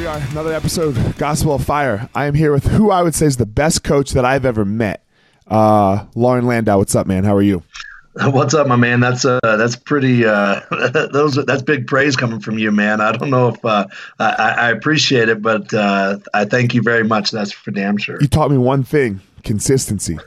We are, another episode, Gospel of Fire. I am here with who I would say is the best coach that I've ever met. Uh, Loren Landow, what's up, man? How are you? What's up, my man? That's uh, that's pretty. Uh, those that's big praise coming from you, man. I don't know if uh, I, I appreciate it, but uh, I thank you very much. That's for damn sure. You taught me one thing: consistency,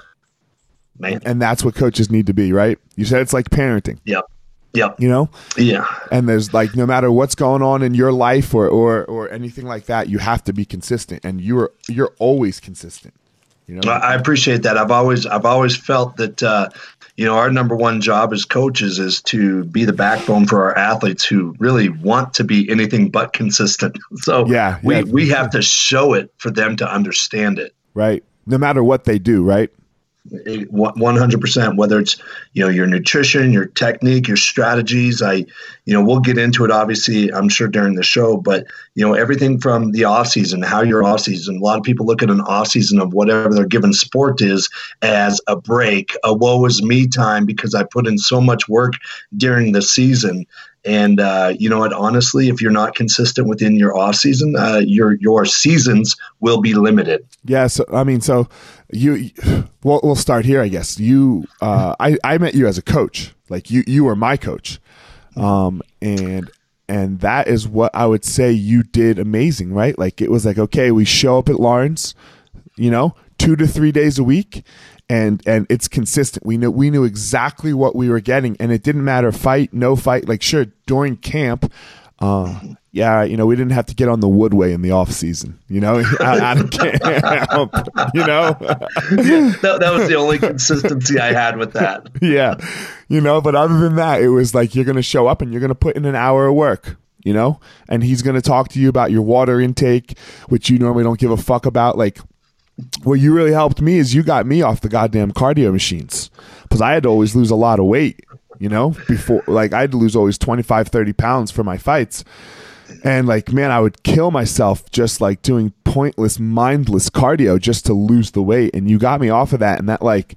man. And that's what coaches need to be, right? You said it's like parenting. Yep. Yep. You know? Yeah. And there's like no matter what's going on in your life or or or anything like that, you have to be consistent, and you're you're always consistent. You know? I appreciate that. I've always I've always felt that uh, you know, our number one job as coaches is to be the backbone for our athletes who really want to be anything but consistent. So yeah, we, yeah. we have to show it for them to understand it. Right. No matter what they do, right? 100% whether it's you know your nutrition your technique your strategies i you know we'll get into it obviously i'm sure during the show but you know everything from the off season how your off season a lot of people look at an off season of whatever their given sport is as a break a woe is me time because i put in so much work during the season and uh, you know what? Honestly, if you're not consistent within your off season, uh, your your seasons will be limited. Yeah. So I mean, so you, well, we'll start here, I guess. You, uh, I, I met you as a coach. Like you, you were my coach, um, and and that is what I would say you did amazing, right? Like it was like okay, we show up at Loren's, you know, two to three days a week, and and it's consistent. We knew we knew exactly what we were getting, and it didn't matter fight, no fight. Like sure, during camp, uh, yeah, you know, we didn't have to get on the woodway in the off season, you know, out, out of camp, you know. that, that was the only consistency I had with that. Yeah, you know, but other than that, it was like you're going to show up and you're going to put in an hour of work you know and he's going to talk to you about your water intake which you normally don't give a fuck about like what you really helped me is you got me off the goddamn cardio machines because I had to always lose a lot of weight, you know, before like I had to lose always 25, 30 pounds for my fights. And like, man, I would kill myself just like doing pointless, mindless cardio just to lose the weight. And you got me off of that. And that like,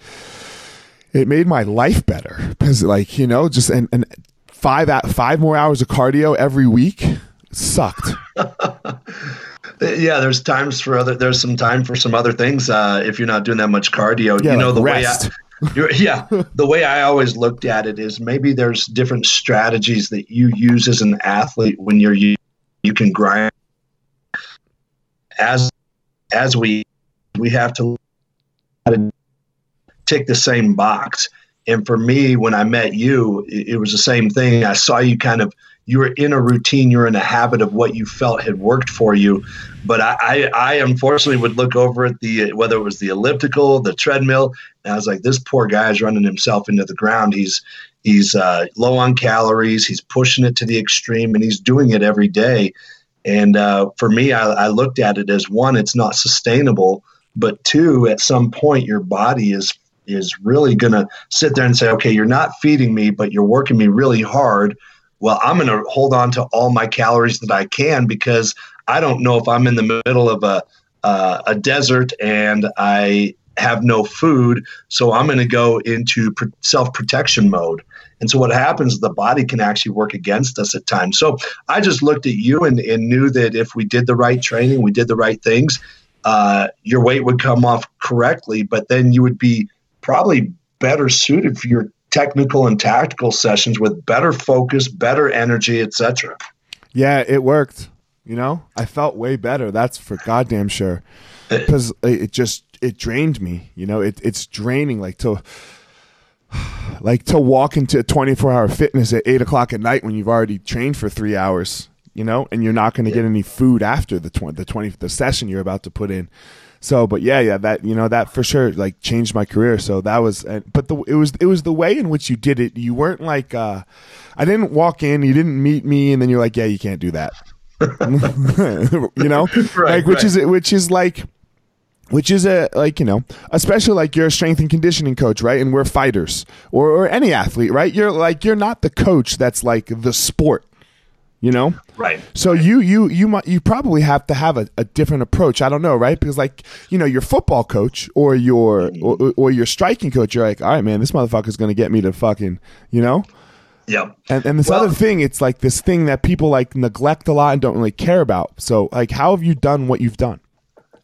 it made my life better because like, you know, just, and, and five, five more hours of cardio every week sucked. yeah, there's times for other. There's some time for some other things. Uh, if you're not doing that much cardio, yeah, you know like the rest. way. I, yeah, the way I always looked at it is maybe there's different strategies that you use as an athlete when you're you, you can grind. As as we we have to tick the same box. And for me, when I met you, it, it was the same thing. I saw you kind of you were in a routine, you're in a habit of what you felt had worked for you. But I, I, I unfortunately would look over at the whether it was the elliptical, the treadmill, and I was like, this poor guy is running himself into the ground. He's he's uh, low on calories. He's pushing it to the extreme, and he's doing it every day. And uh, for me, I, I looked at it as one, it's not sustainable, but two, at some point, your body is is really going to sit there and say, okay, you're not feeding me, but you're working me really hard well, I'm going to hold on to all my calories that I can because I don't know if I'm in the middle of a uh, a desert and I have no food, so I'm going to go into self protection mode. And so what happens, the body can actually work against us at times. So I just looked at you and, and knew that if we did the right training, we did the right things, uh, your weight would come off correctly, but then you would be probably better suited for your technical and tactical sessions with better focus, better energy, etc. Yeah, it worked. You know, I felt way better. That's for goddamn sure. Because uh, it just it drained me. You know, it, it's draining. Like to like to walk into a 24 hour fitness at eight o'clock at night when you've already trained for three hours. You know, and you're not going to yeah. get any food after the 20, the 20 the session you're about to put in. So, but yeah, yeah, that you know that for sure like changed my career. So that was, but the it was it was the way in which you did it. You weren't like, uh I didn't walk in, you didn't meet me, and then you're like, yeah, you can't do that. you know, right, like which right. is which is like which is a like you know especially like you're a strength and conditioning coach right and we're fighters or, or any athlete right you're like you're not the coach that's like the sport you know? Right. So right. you you you might you probably have to have a, a, different approach. I don't know right? Because like you know your football coach or your or, or your striking coach you're like all right man this motherfucker's gonna get me to fucking you know? Yeah. And, and this well, other thing it's like this thing that people like neglect a lot and don't really care about. So like how have you done what you've done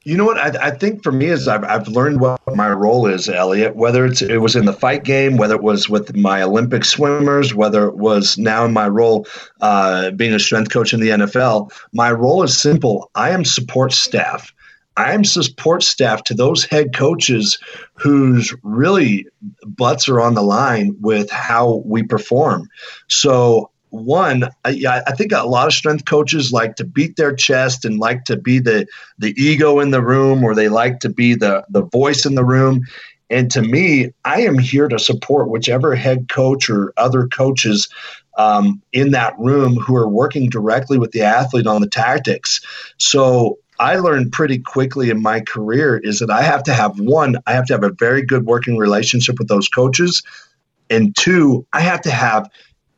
you know what I, I, think for me is I've, I've learned what my role is, Elliot. Whether it's it was in the fight game, whether it was with my Olympic swimmers, whether it was now in my role uh, being a strength coach in the NFL, my role is simple. I am support staff. I am support staff to those head coaches whose really butts are on the line with how we perform. So one, I, I, think a lot of strength coaches like to beat their chest and like to be the the ego in the room, or they like to be the the voice in the room. And to me, I am here to support whichever head coach or other coaches um, in that room who are working directly with the athlete on the tactics. So I learned pretty quickly in my career is that I have to have one, I have to have a very good working relationship with those coaches. And two, I have to have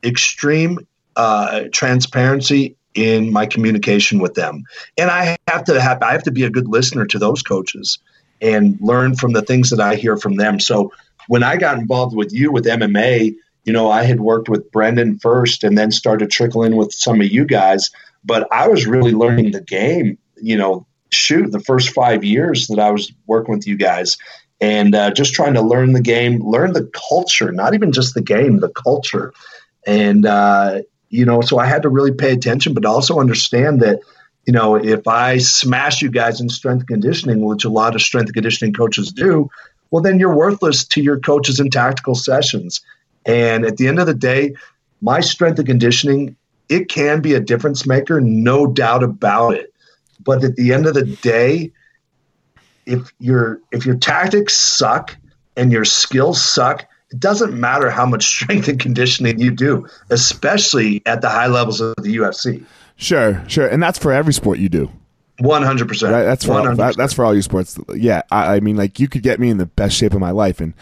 extreme uh, transparency in my communication with them, and I have to have I have to be a good listener to those coaches and learn from the things that I hear from them. So when I got involved with you with MMA, you know, I had worked with Brendan first, and then started trickling with some of you guys. But I was really learning the game. You know, shoot, the first five years that I was working with you guys, and uh, just trying to learn the game, learn the culture, not even just the game, the culture. And, uh, you know, so I had to really pay attention, but also understand that, you know, if I smash you guys in strength conditioning, which a lot of strength conditioning coaches do, well, then you're worthless to your coaches in tactical sessions. And at the end of the day, my strength and conditioning, it can be a difference maker, no doubt about it. But at the end of the day, if your if your tactics suck and your skills suck, it doesn't matter how much strength and conditioning you do, especially at the high levels of the UFC. Sure, sure. And that's for every sport you do. One hundred percent. That's for all, that, that's for all you sports. Yeah, I, I, mean, like you could get me in the best shape of my life, and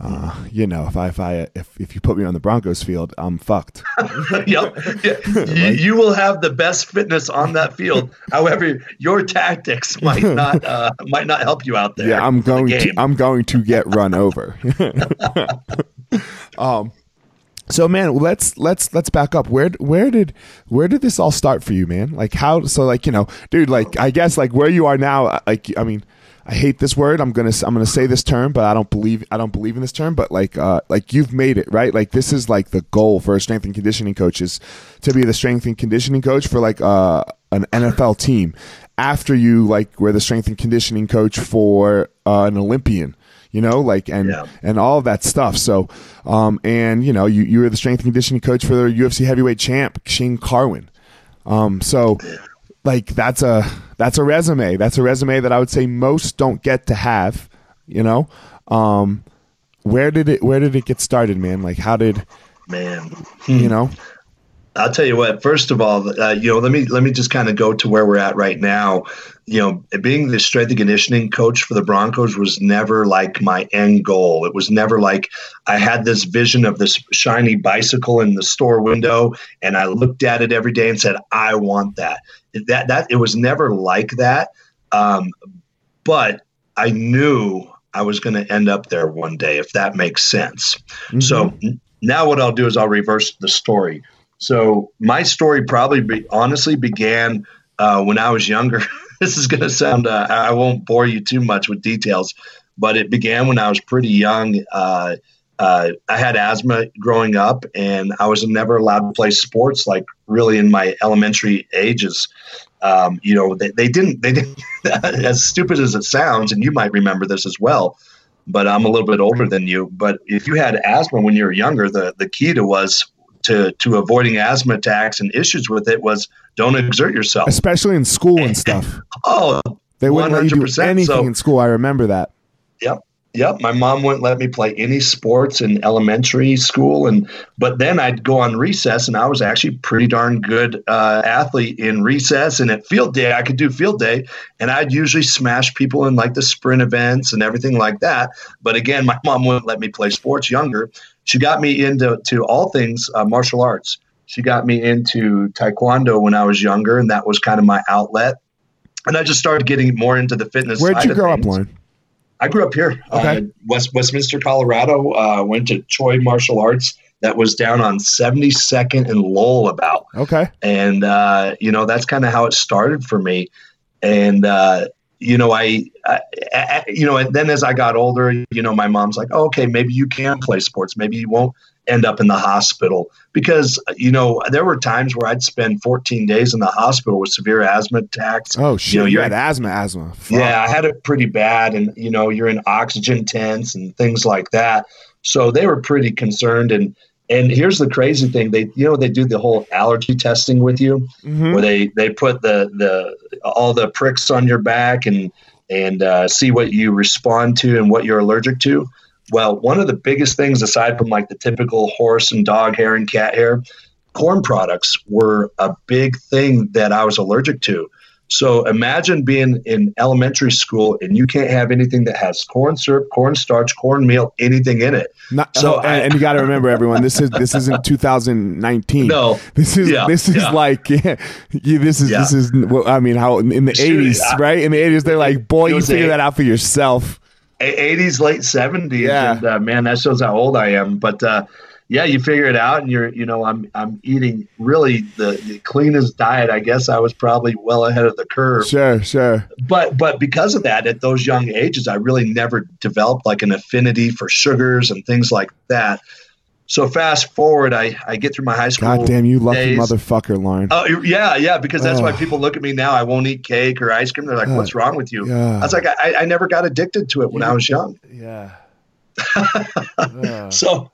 uh, you know, if I if I if, if you put me on the Broncos field, I'm fucked. yep, yeah. like, you, you, will have the best fitness on that field. However, your tactics might not uh, might not help you out there. Yeah, I'm going to I'm going to get run over. um, so man, let's let's let's back up. Where where did where did this all start for you, man? Like how? So like you know, dude. Like I guess like where you are now. Like I mean, I hate this word. I'm gonna I'm gonna say this term, but I don't believe I don't believe in this term. But like uh like you've made it right. Like this is like the goal for a strength and conditioning coach is to be the strength and conditioning coach for like uh an NFL team. After you like were the strength and conditioning coach for uh, an Olympian you know, like and yeah. and all that stuff. So, um, and you know, you you were the strength and conditioning coach for the UFC heavyweight champ Shane Carwin. Um, so like that's a that's a resume. That's a resume that I would say most don't get to have. You know, um, where did it where did it get started, man? Like how did man you know I'll tell you what. First of all, uh, you know, let me let me just kind of go to where we're at right now. You know, being the strength and conditioning coach for the Broncos was never like my end goal. It was never like I had this vision of this shiny bicycle in the store window, and I looked at it every day and said, "I want that." That that it was never like that. Um, but I knew I was going to end up there one day, if that makes sense. Mm-hmm. So now what I'll do is I'll reverse the story so my story probably be, honestly began uh, when I was younger. this is going to sound, uh, I won't bore you too much with details, but it began when I was pretty young. Uh, uh, I had asthma growing up, and I was never allowed to play sports like really in my elementary ages. Um, you know, they, they didn't, they didn't, as stupid as it sounds, and you might remember this as well, but I'm a little bit older than you. But if you had asthma when you were younger, the, the key to was to to avoiding asthma attacks and issues with it was don't exert yourself, especially in school and stuff. oh, they wouldn't 100%. let you do anything so, in school. I remember that. Yep. Yep, my mom wouldn't let me play any sports in elementary school, and but then I'd go on recess, and I was actually pretty darn good uh, athlete in recess. And at field day, I could do field day, and I'd usually smash people in like the sprint events and everything like that. But again, my mom wouldn't let me play sports younger, she got me into to all things uh, martial arts. She got me into taekwondo when I was younger, and that was kind of my outlet. And I just started getting more into the fitness. Where'd you grow up, Loren? I grew up here, okay. uh, West Westminster, Colorado. Uh, went to Choi Martial Arts. That was down on 72nd and Lowell, about. Okay. And uh, you know that's kind of how it started for me. And uh, you know, I, I, I, you know, and then as I got older, you know, my mom's like, oh, okay, maybe you can play sports. Maybe you won't end up in the hospital because, you know, there were times where I'd spend 14 days in the hospital with severe asthma attacks. Oh, shit. You, know, you had asthma, asthma. Fuck. Yeah, I had it pretty bad. And, you know, you're in oxygen tents and things like that. So they were pretty concerned. And, and here's the crazy thing: they, you know, they do the whole allergy testing with you, mm-hmm. where they they put the the all the pricks on your back and and uh, see what you respond to and what you're allergic to. Well, one of the biggest things, aside from like the typical horse and dog hair and cat hair, corn products were a big thing that I was allergic to. So imagine being in elementary school and you can't have anything that has corn syrup, cornstarch, cornmeal, anything in it. Not, so oh, I, and, you got to remember, everyone, this is this isn't 2019. No, this is yeah, this is yeah. like yeah, this is this is. Well, I mean, how in the 80s, right? In the 80s, they're like, boy, you figure that out for yourself. 80s, late 70s, yeah. and uh, man, that shows how old I am. But uh, yeah, you figure it out, and you're, you know, I'm, I'm eating really the, the cleanest diet. I guess I was probably well ahead of the curve. Sure, sure. But, but because of that, at those young ages, I really never developed like an affinity for sugars and things like that. So fast forward, I, I get through my high school. God damn you, lucky days. motherfucker, Loren. Oh yeah, yeah. Because that's oh. why people look at me now. I won't eat cake or ice cream. They're like, "What's wrong with you?" Yeah. I was like, I, I never got addicted to it when I was young. Yeah. yeah. So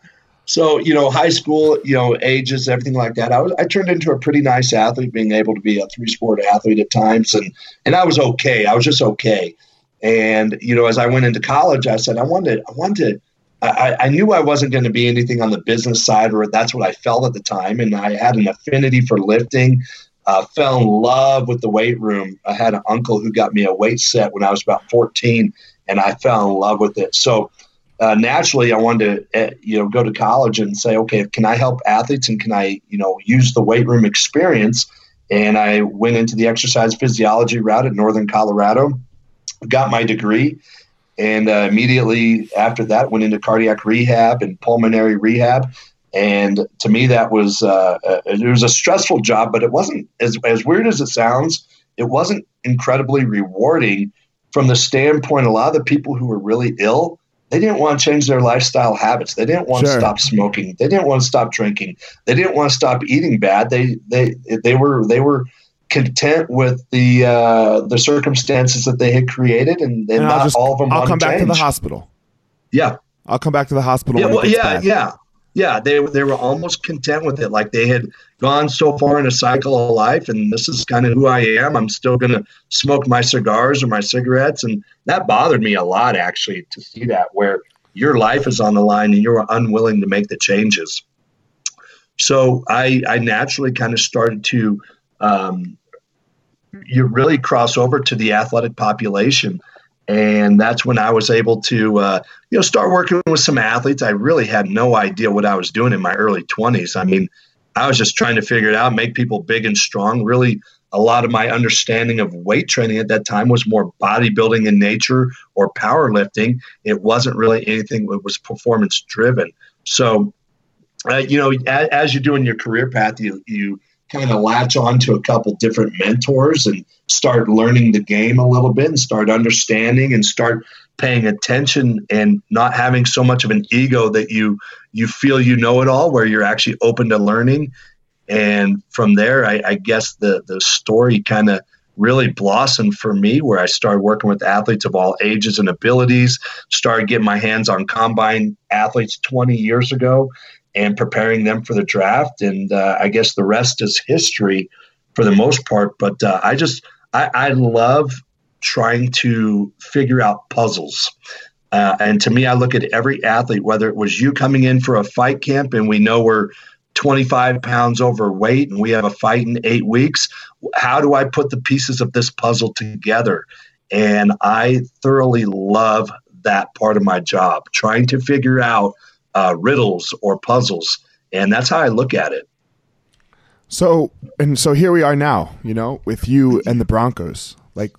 so, you know, high school, you know, ages, everything like that. I was I turned into a pretty nice athlete, being able to be a three sport athlete at times and and I was okay. I was just okay. And, you know, as I went into college, I said I wanted I wanted I, I knew I wasn't going to be anything on the business side, or that's what I felt at the time. And I had an affinity for lifting. uh, fell in love with the weight room. I had an uncle who got me a weight set when I was about 14, and I fell in love with it. So uh, naturally, I wanted to, uh, you know, go to college and say, okay, can I help athletes and can I, you know, use the weight room experience? And I went into the exercise physiology route at Northern Colorado, got my degree, and uh, immediately after that went into cardiac rehab and pulmonary rehab and to me, that was uh, it was a stressful job, but it wasn't as as weird as it sounds. It wasn't incredibly rewarding from the standpoint. A lot of the people who were really ill, they didn't want to change their lifestyle habits. They didn't want sure. to stop smoking. They didn't want to stop drinking. They didn't want to stop eating bad. They they they were they were content with the uh, the circumstances that they had created, and, and, and not just, all of them. I'll come back to the hospital. Yeah, I'll come back to the hospital. Yeah, well, yeah, bad. yeah yeah, they they were almost content with it. Like they had gone so far in a cycle of life, and this is kind of who I am. I'm still going to smoke my cigars or my cigarettes, and that bothered me a lot actually to see that where your life is on the line and you're unwilling to make the changes. So I I naturally kind of started to um, you really cross over to the athletic population and that's when I was able to, uh, you know, start working with some athletes. I really had no idea what I was doing in my early 20s. I mean, I was just trying to figure it out, make people big and strong. Really, a lot of my understanding of weight training at that time was more bodybuilding in nature or powerlifting. It wasn't really anything that was performance driven. So, uh, you know, as, as you do in your career path, you you kind of latch on to a couple different mentors and start learning the game a little bit and start understanding and start paying attention and not having so much of an ego that you you feel you know it all where you're actually open to learning. And from there i, I guess the the story kind of really blossomed for me where i started working with athletes of all ages and abilities started getting my hands on combine athletes 20 years ago and preparing them for the draft. And uh, I guess the rest is history for the most part. But uh, I just, I, I, love trying to figure out puzzles. Uh, and to me, I look at every athlete, whether it was you coming in for a fight camp and we know we're 25 pounds overweight and we have a fight in eight weeks. How do I put the pieces of this puzzle together? And I thoroughly love that part of my job, trying to figure out uh, riddles or puzzles, and that's how I look at it. So and so here we are now, you know, with you and the Broncos. Like,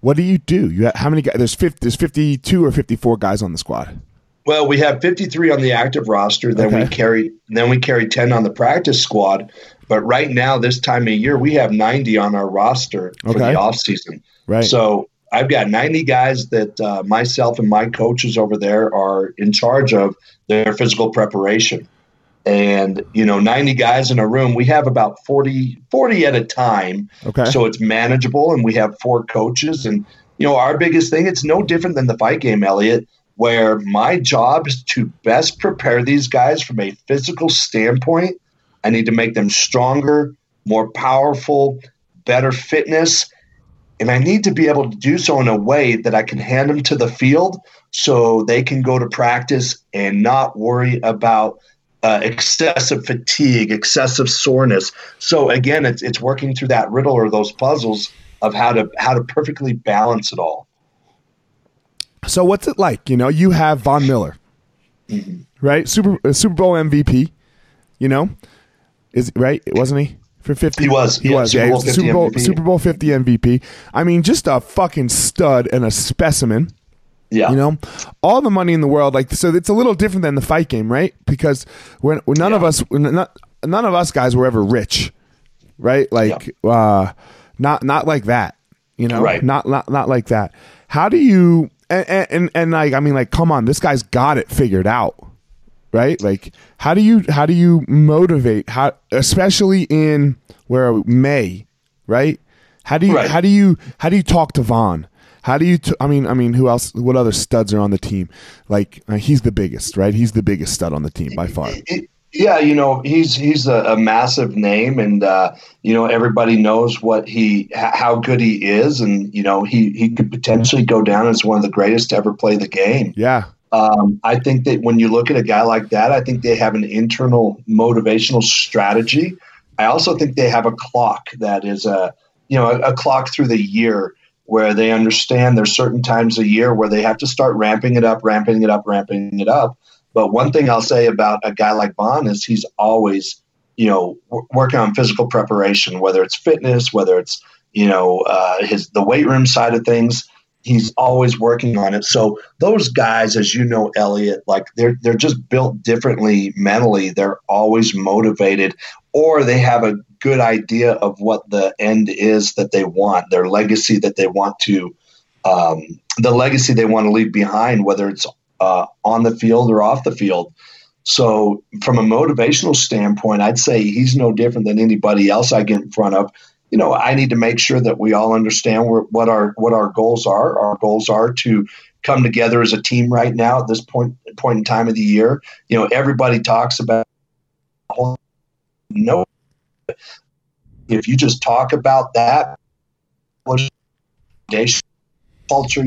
what do you do? You have, how many guys? There's 50, there's fifty two or fifty four guys on the squad. Well, we have 53 on the active roster. Then okay. we carry then we carry 10 on the practice squad. But right now, this time of year, we have 90 on our roster for okay. the off season. Right. So I've got 90 guys that uh, myself and my coaches over there are in charge of their physical preparation. And, you know, 90 guys in a room, we have about 40, 40 at a time. Okay. So it's manageable and we have four coaches. And, you know, our biggest thing, it's no different than the fight game, Elliot, where my job is to best prepare these guys from a physical standpoint. I need to make them stronger, more powerful, better fitness and I need to be able to do so in a way that I can hand them to the field so they can go to practice and not worry about uh, excessive fatigue, excessive soreness. So again, it's it's working through that riddle or those puzzles of how to how to perfectly balance it all. So what's it like? You know, you have Von Miller, mm-hmm. right? Super uh, Super Bowl MVP. You know, is right? Wasn't he? For 50 he was he yeah, was Super yeah, Bowl was Super Bowl MVP. Super Bowl 50 MVP I mean just a fucking stud and a specimen. Yeah. You know? All the money in the world like so it's a little different than the fight game right? Because when, when none yeah. of us not, none of us guys were ever rich right? Like yeah. uh not not like that you know? Right. Not not not like that. How do you and, and and like I mean like come on this guy's got it figured out right? Like how do you how do you motivate how especially in where May, right? How do you right. how do you how do you talk to Von? How do you? T- I mean, I mean, who else? What other studs are on the team? Like uh, he's the biggest, right? He's the biggest stud on the team by far. Yeah, you know, he's he's a, a massive name, and uh, you know everybody knows what he how good he is, and you know he he could potentially go down as one of the greatest to ever play the game. Yeah, um, I think that when you look at a guy like that, I think they have an internal motivational strategy I also think they have a clock that is a you know a, a clock through the year where they understand there's certain times a year where they have to start ramping it up, ramping it up, ramping it up. But one thing I'll say about a guy like Von is he's always, you know, w- working on physical preparation, whether it's fitness, whether it's you know uh, his the weight room side of things. He's always working on it. So those guys, as you know, Elliot, like they're they're just built differently mentally. They're always motivated, or they have a good idea of what the end is that they want, their legacy that they want to, um, the legacy they want to leave behind, whether it's uh, on the field or off the field. So, from a motivational standpoint, I'd say he's no different than anybody else I get in front of. You know, I need to make sure that we all understand what our what our goals are. Our goals are to come together as a team right now at this point point in time of the year. You know, everybody talks about no if you just talk about that, foundation culture,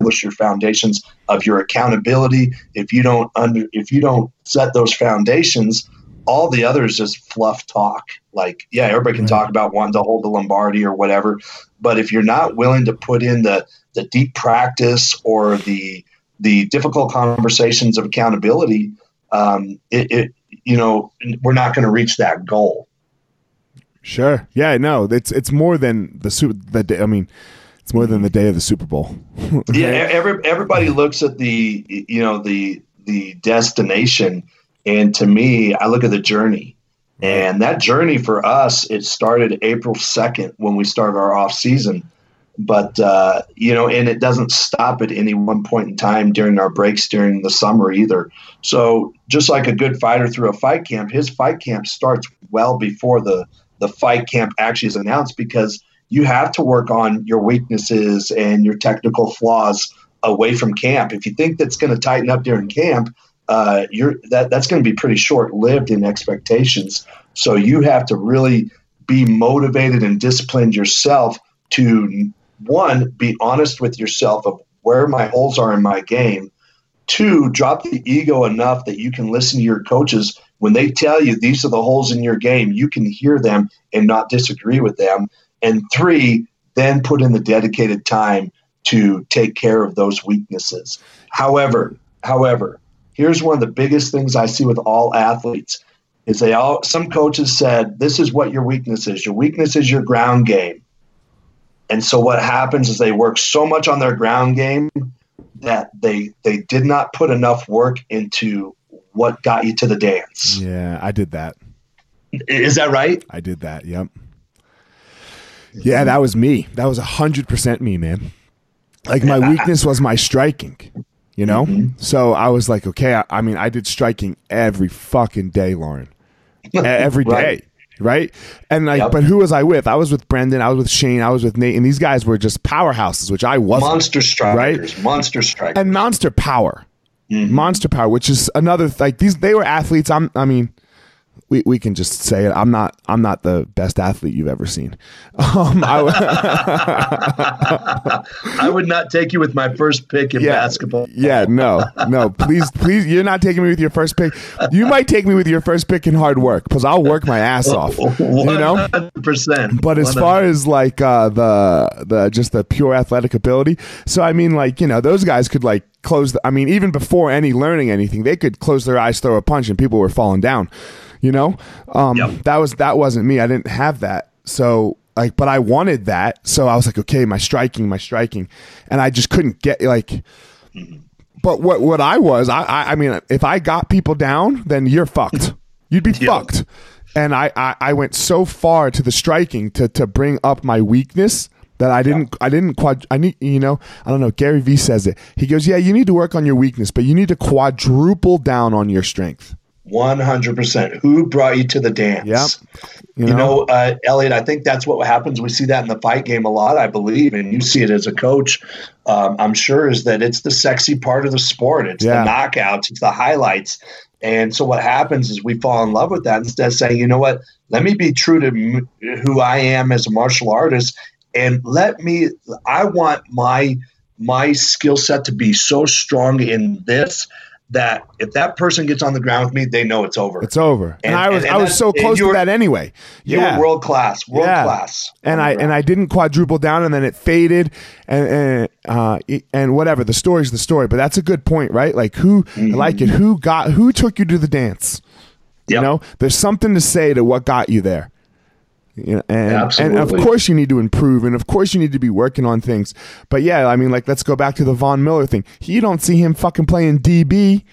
establish your foundations of your accountability. If you don't under, if you don't set those foundations, all the others just fluff talk. Like, yeah, everybody can talk about wanting to hold the Lombardi or whatever, but if you're not willing to put in the the deep practice or the the difficult conversations of accountability, um, it, it you know we're not going to reach that goal. Sure. Yeah. No. It's it's more than the super. The day, I mean, it's more than the day of the Super Bowl. yeah. Every, everybody looks at the you know the the destination, and to me, I look at the journey. And that journey for us, it started April second when we started our off season. But uh, you know, and it doesn't stop at any one point in time during our breaks during the summer either. So just like a good fighter through a fight camp, his fight camp starts well before the the fight camp actually is announced because you have to work on your weaknesses and your technical flaws away from camp. If you think that's going to tighten up during camp, uh, you're that that's going to be pretty short lived in expectations. So you have to really be motivated and disciplined yourself to one be honest with yourself of where my holes are in my game. Two, drop the ego enough that you can listen to your coaches when they tell you these are the holes in your game, you can hear them and not disagree with them. And three, then put in the dedicated time to take care of those weaknesses. However, however, here's one of the biggest things I see with all athletes is they all some coaches said this is what your weakness is. Your weakness is your ground game. And so what happens is they work so much on their ground game that they they did not put enough work into what got you to the dance. Yeah, I did that. Is that right? I did that. Yep. Yeah, that was me. That was a hundred percent me, man. Like my weakness was my striking, you know. Mm-hmm. So I was like, okay. I, I, mean, I did striking every fucking day, Loren. every day, right. right? And like, yep. but who was I with? I was with Brendan. I was with Shane. I was with Nate, and these guys were just powerhouses, which I wasn't. Monster strikers, right? Monster strikers, and monster power mm-hmm. Monster Power, which is another like these. They were athletes. I'm. I mean, we, we can just say it. I'm not I'm not the best athlete you've ever seen. Um, I, w- I would not take you with my first pick in yeah, basketball. Yeah, no, no. Please, please, you're not taking me with your first pick. You might take me with your first pick in hard work because I'll work my ass off. You know, percent. But as 100%. far as like uh, the the just the pure athletic ability, so I mean, like you know, those guys could like close. The, I mean, even before any learning anything, they could close their eyes, throw a punch, and people were falling down you know? Um, yep. that was that wasn't me. I didn't have that. So like but i wanted that. So i was like okay my striking my striking. And i just couldn't get like mm-hmm. but what what i was i i, I mean if i got people down then you're fucked. You'd be yep. fucked. And I, I i went so far to the striking to to bring up my weakness that I didn't yeah. I didn't quad I need you know I don't know Gary Vee says it. He goes yeah you need to work on your weakness but you need to quadruple down on your strength 100%. Who brought you to the dance? Yep. You know, you know uh, Elliot, I think that's what happens. We see that in the fight game a lot, I believe, and you see it as a coach. Um, I'm sure is that it's the sexy part of the sport. It's yeah. the knockouts, it's the highlights. And so what happens is we fall in love with that instead of saying, you know what, let me be true to m- who I am as a martial artist and let me, I want my, my skill set to be so strong in this that if that person gets on the ground with me, they know it's over. It's over. And, and I was and, and I was so close to that anyway. You yeah. were world class, world yeah. class. And I and I didn't quadruple down, and then it faded, and and, uh, and whatever. The story's the story, but that's a good point, right? Like who mm-hmm. like it? Who got? Who took you to the dance? Yep. You know, there's something to say to what got you there. You know, and, and of course you need to improve and of course you need to be working on things. But yeah, I mean like let's go back to the Von Miller thing. You don't see him fucking playing DB.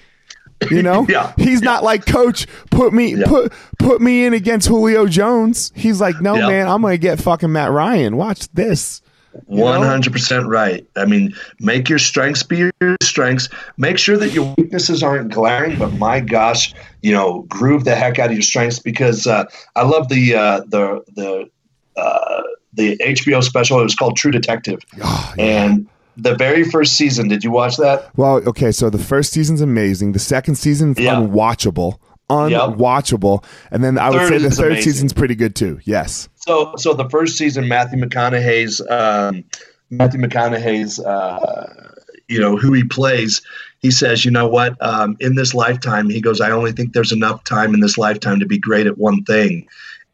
You know? yeah. He's yeah. not like coach, put me yeah. put put me in against Julio Jones. He's like, "No, man, I'm going to get fucking Matt Ryan. Watch this." One hundred percent right. I mean, make your strengths be your strengths. Make sure that your weaknesses aren't glaring, but my gosh, you know, groove the heck out of your strengths because uh, I love the uh, the the uh, the HBO special. It was called True Detective, oh, yeah. and the very first season. Did you watch that? Well, okay, so the first season's amazing. The second season's yeah. unwatchable unwatchable. Yep. And then I would say the third amazing. season's pretty good too. Yes. So, so the first season, Matthew McConaughey's um, Matthew McConaughey's, uh, you know, who he plays. He says, you know what? Um, in this lifetime, he goes, I only think there's enough time in this lifetime to be great at one thing.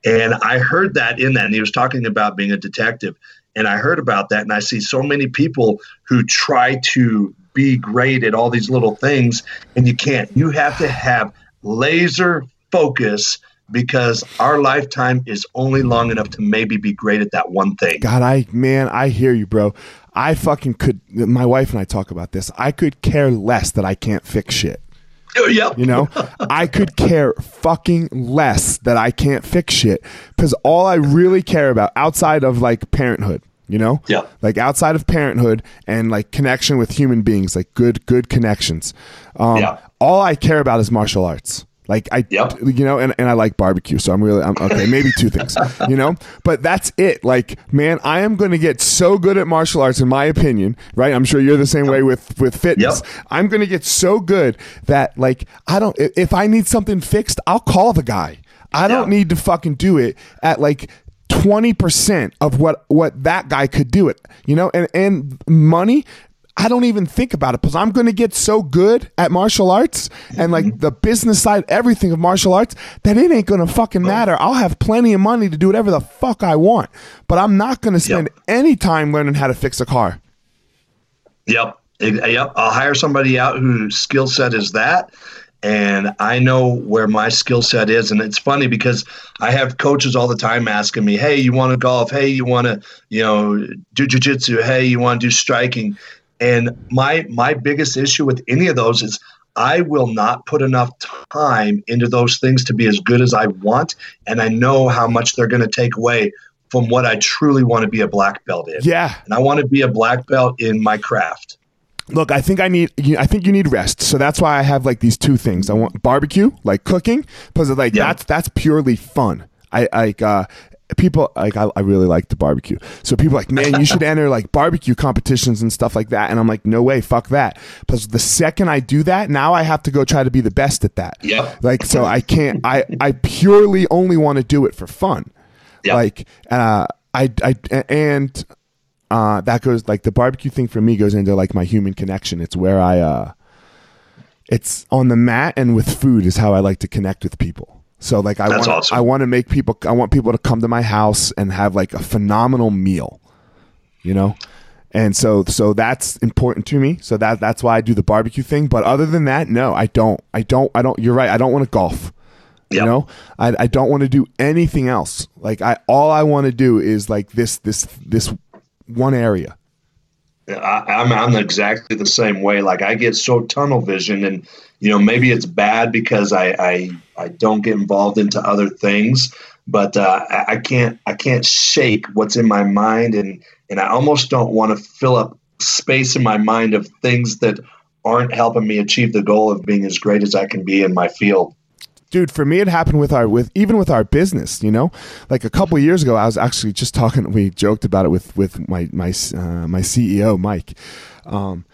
And I heard that in that, and he was talking about being a detective. And I heard about that, and I see so many people who try to be great at all these little things, and you can't. You have to have laser focus because our lifetime is only long enough to maybe be great at that one thing. God, I man, I hear you, bro. I fucking could. My wife and I talk about this. I could care less that I can't fix shit. Yep. You know, I could care fucking less that I can't fix shit because all I really care about outside of like parenthood, you know, yeah, like outside of parenthood and like connection with human beings, like good, good connections. Um, yeah. All I care about is martial arts. Like I, yep. you know, and, and I like barbecue, so I'm really, I'm okay. Maybe two things, you know, but that's it. Like, man, I am going to get so good at martial arts, in my opinion, right? I'm sure you're the same way with with fitness. Yep. I'm going to get so good that, like, I don't. If I need something fixed, I'll call the guy. I don't need to fucking do it at like 20% of what what that guy could do it you know and and money I don't even think about it because I'm going to get so good at martial arts and like mm-hmm. the business side, everything of martial arts that it ain't going to fucking matter. I'll have plenty of money to do whatever the fuck I want, but I'm not going to spend yep. any time learning how to fix a car. Yep. Yep. I'll hire somebody out whose skill set is that. And I know where my skill set is. And it's funny because I have coaches all the time asking me, Hey, you want to golf? Hey, you want to, you know, do jujitsu? Hey, you want to do striking? And my my biggest issue with any of those is I will not put enough time into those things to be as good as I want, and I know how much they're going to take away from what I truly want to be a black belt in. Yeah, and I want to be a black belt in my craft. Look, I think I need. I think you need rest, so that's why I have like these two things. I want barbecue, like cooking, because like yeah. that's that's purely fun. I like uh, people like I, I really like the barbecue. So people like man you should enter like barbecue competitions and stuff like that. And i'm like no way fuck that. Because the second i do that now i have to go try to be the best at that. Yeah like so i can't i i purely only want to do it for fun. Yep. like uh i i and uh that goes like the barbecue thing for me goes into like my human connection. It's where i uh it's on the mat and with food is how i like to connect with people so like I want awesome. I want to make people I want people to come to my house and have like a phenomenal meal. You know? And so so that's important to me. So that that's why I do the barbecue thing, but other than that, no, I don't. I don't I don't you're right. I don't want to golf. Yep. You know? I I don't want to do anything else. Like I all I want to do is like this this this one area. I, am I'm, I'm exactly the same way. Like I get so tunnel vision, and you know maybe it's bad because I I, I don't get involved into other things, but uh, I, can't I can't shake what's in my mind, and and I almost don't want to fill up space in my mind of things that aren't helping me achieve the goal of being as great as I can be in my field. Dude for me it happened with our with even with our business you know? Like a couple years ago i was actually just talking we joked about it with with my my uh, my ceo mike. Um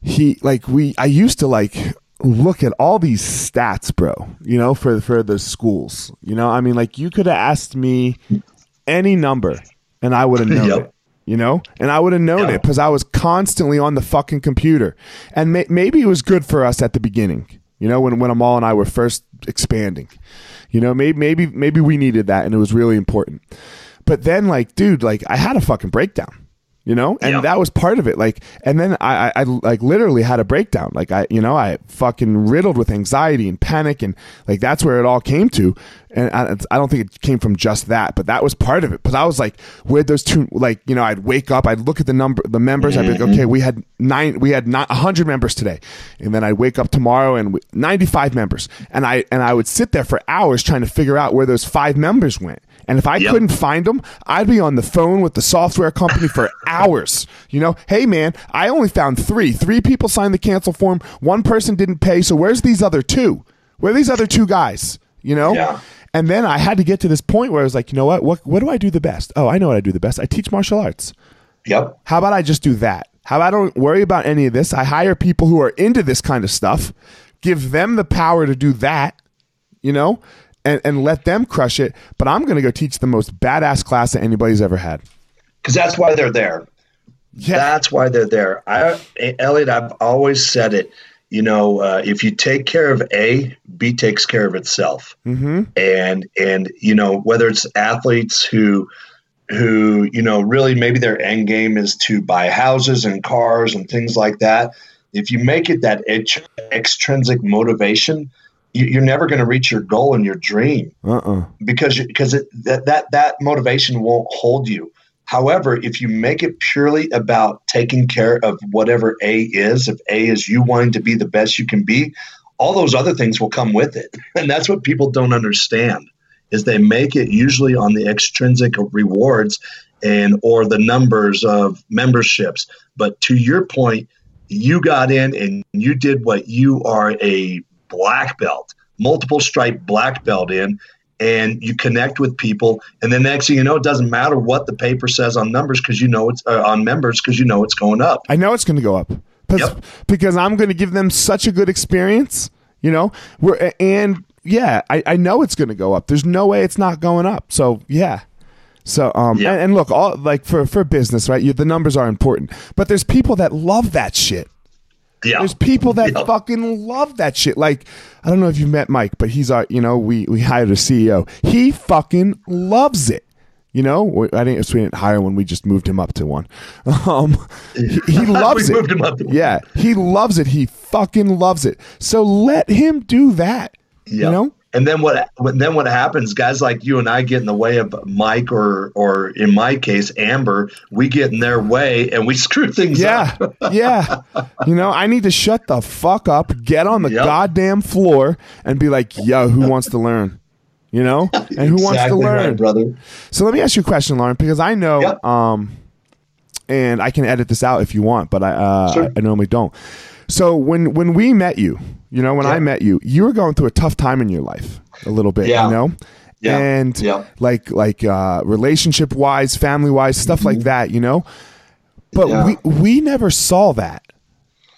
he like we i used to like look at all these stats bro you know for for the schools you know i mean like you could have asked me any number and i would have known yep. it you know? And I would have known Yeah. it because I was constantly on the fucking computer. And may- maybe it was good for us at the beginning, you know, when, when Amal and I were first expanding. You know, maybe, maybe, maybe we needed that and it was really important. But then, like, dude, like, I had a fucking breakdown. You know, and Yeah. that was part of it. Like, and then I, I, I, like, literally had a breakdown. Like, I, you know, I fucking riddled with anxiety and panic, and like, that's where it all came to. And I, I don't think it came from just that, but that was part of it. Because I was like, where those two, like, you know, I'd wake up, I'd look at the number, the members, I'd be like, mm-hmm. okay, we had nine, we had not hundred members today, and then I'd wake up tomorrow and we, ninety-five members, and I, and I would sit there for hours trying to figure out where those five members went. And if I Yep. couldn't find them, I'd be on the phone with the software company for hours. You know, hey man, I only found three. Three people signed the cancel form. One person didn't pay. So where's these other two? Where are these other two guys? You know? Yeah. And then I had to get to this point where I was like, you know what? What what do I do the best? Oh, I know what I do the best. I teach martial arts. Yep. How about I just do that? How about I don't worry about any of this? I hire people who are into this kind of stuff, give them the power to do that, you know, and, and let them crush it. But I'm going to go teach the most badass class that anybody's ever had. Because that's why they're there. Yeah. That's why they're there. I, Elliot, I've always said it. You know, uh, if you take care of A, B takes care of itself. mm-hmm. And and you know whether it's athletes who who you know really maybe their end game is to buy houses and cars and things like that. If you make it that ex- extrinsic motivation, you're never going to reach your goal and your dream Uh-uh. because because it, that that that motivation won't hold you. However, if you make it purely about taking care of whatever A is, if A is you wanting to be the best you can be, all those other things will come with it. And that's what people don't understand is they make it usually on the extrinsic rewards and or the numbers of memberships. But to your point, you got in and you did what you are a black belt, multiple stripe black belt in, and you connect with people. And then next thing you know, it doesn't matter what the paper says on numbers because you know it's uh, on members because you know it's going up. I know it's going to go up Yep. because I'm going to give them such a good experience, you know. We're, and yeah, I, I know it's going to go up. There's no way it's not going up. So yeah. So um Yeah. and, and look, all like for for business, right? You, the numbers are important, but there's people that love that shit. Yeah. There's people that Yeah. fucking love that shit. Like, I don't know if you've met Mike, but he's our, you know, we, we hired a CEO. He fucking loves it. You know, I didn't, so we didn't hire one. We just moved him up to one. Um, he, he loves We it. moved him up to one. Yeah, he loves it. He fucking loves it. So let him do that. Yeah. You know? And then what? Then what happens? Guys like you and I get in the way of Mike, or or in my case, Amber. We get in their way and we screw things Yeah, up. yeah. Yeah. You know, I need to shut the fuck up, get on the Yep. goddamn floor, and be like, "Yo, who wants to learn?" You know, and who wants to learn? right, brother? So let me ask you a question, Loren, because I know, Yep. um, and I can edit this out if you want, but I, uh, Sure. I, I normally don't. So when when we met you, you know, when I met you, you were going through a tough time in your life, a little bit, Yeah. you know, Yeah. and Yeah. like like uh, relationship wise, family wise, stuff like that, you know. But Mm-hmm. Yeah. we we never saw that,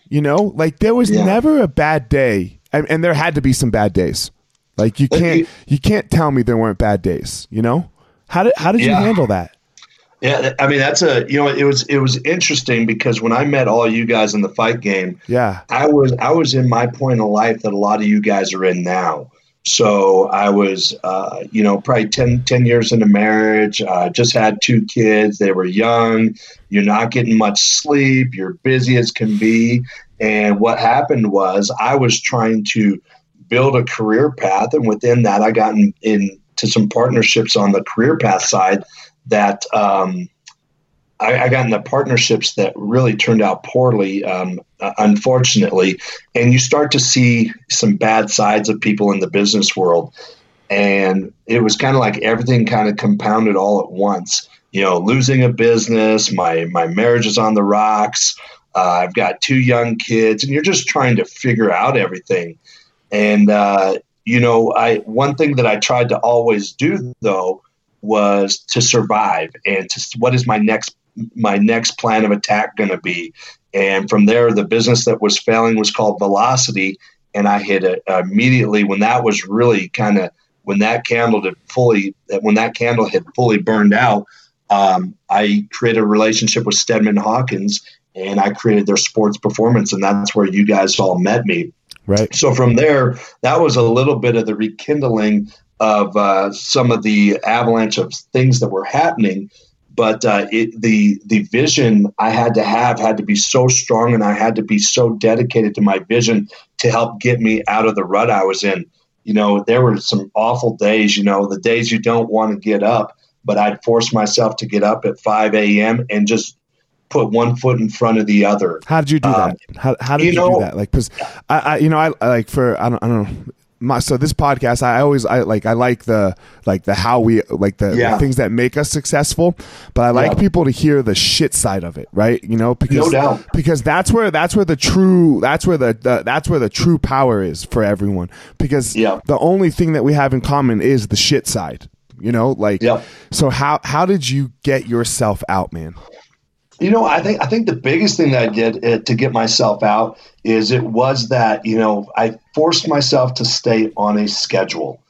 you know. Like there was Yeah. never a bad day, and, and there had to be some bad days. Like you can't you- you can't tell me there weren't bad days, you know. How did how did you handle that? Yeah, I mean that's a you know it was it was interesting because when I met all you guys in the fight game, Yeah. I was I was in my point of life that a lot of you guys are in now. So I was, uh, you know, probably 10, 10 years into marriage. Uh, just had two kids. They were young. You're not getting much sleep. You're busy as can be. And what happened was I was trying to build a career path, and within that, I got in, into some partnerships on the career path side that um, I, I got into partnerships that really turned out poorly, um, uh, unfortunately. And you start to see some bad sides of people in the business world. And it was kind of like everything kind of compounded all at once. You know, losing a business, my my marriage is on the rocks. Uh, I've got two young kids, and you're just trying to figure out everything. And uh, you know, I one thing that I tried to always do though was to survive and to what is my next my next plan of attack going to be and from there the business that was failing was called velocity and i hit it immediately when that was really kind of when that candle had fully when that candle had fully burned out um, I created a relationship with Steadman Hawkins and I created their sports performance. And that's where you guys all met me. Right. So from there, that was a little bit of the rekindling of uh, some of the avalanche of things that were happening. But uh, it, the the vision I had to have had to be so strong, and I had to be so dedicated to my vision to help get me out of the rut I was in. You know, there were some awful days. You know, the days you don't want to get up, but I'd force myself to get up at 5 a.m. and just put one foot in front of the other. How did you do um, that? How, how did you, you know, do that? Like, because I, I, you know, I like for I don't, I don't know my so this podcast I always I like I like the like the how we like the, yeah. the things that make us successful, but I like yeah. people to hear the shit side of it, right? You know, because no doubt. because that's where that's where the true that's where the, the that's where the true power is for everyone. Because yeah. the only thing that we have in common is the shit side. You know, like yeah. so how how did you get yourself out, man? You know, I think I think the biggest thing that I did uh, to get myself out is it was that you know I forced myself to stay on a schedule.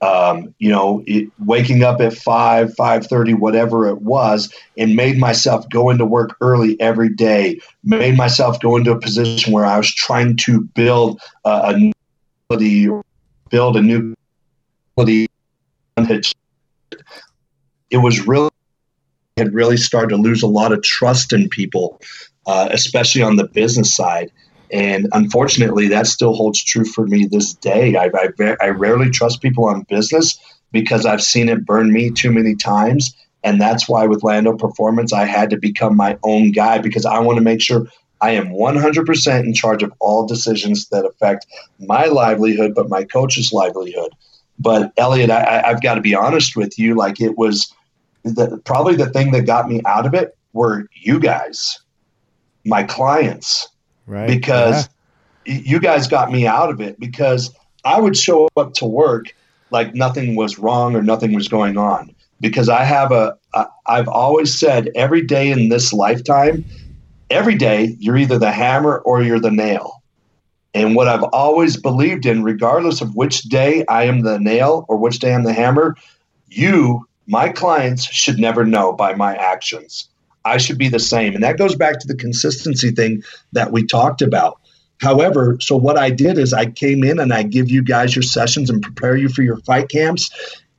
Um, you know, it, waking up at five, five thirty, whatever it was, and made myself go into work early every day. Made myself go into a position where I was trying to build uh, a ability, build a new ability. It was really had really started to lose a lot of trust in people, uh, especially on the business side. And unfortunately, that still holds true for me this day. I, I, I rarely trust people on business because I've seen it burn me too many times. And that's why with Landow Performance, I had to become my own guy because I want to make sure I am 100% in charge of all decisions that affect my livelihood, but my coach's livelihood. But Elliot, I, I've got to be honest with you. Like it was the, probably the thing that got me out of it were you guys, my clients, right? Because yeah. you guys got me out of it because I would show up to work like nothing was wrong or nothing was going on because I have a I've always said every day in this lifetime, every day you're either the hammer or you're the nail. And what I've always believed in, regardless of which day I am the nail or which day I'm the hammer, you my clients should never know by my actions. I should be the same. And that goes back to the consistency thing that we talked about. However, so what I did is I came in and I give you guys your sessions and prepare you for your fight camps.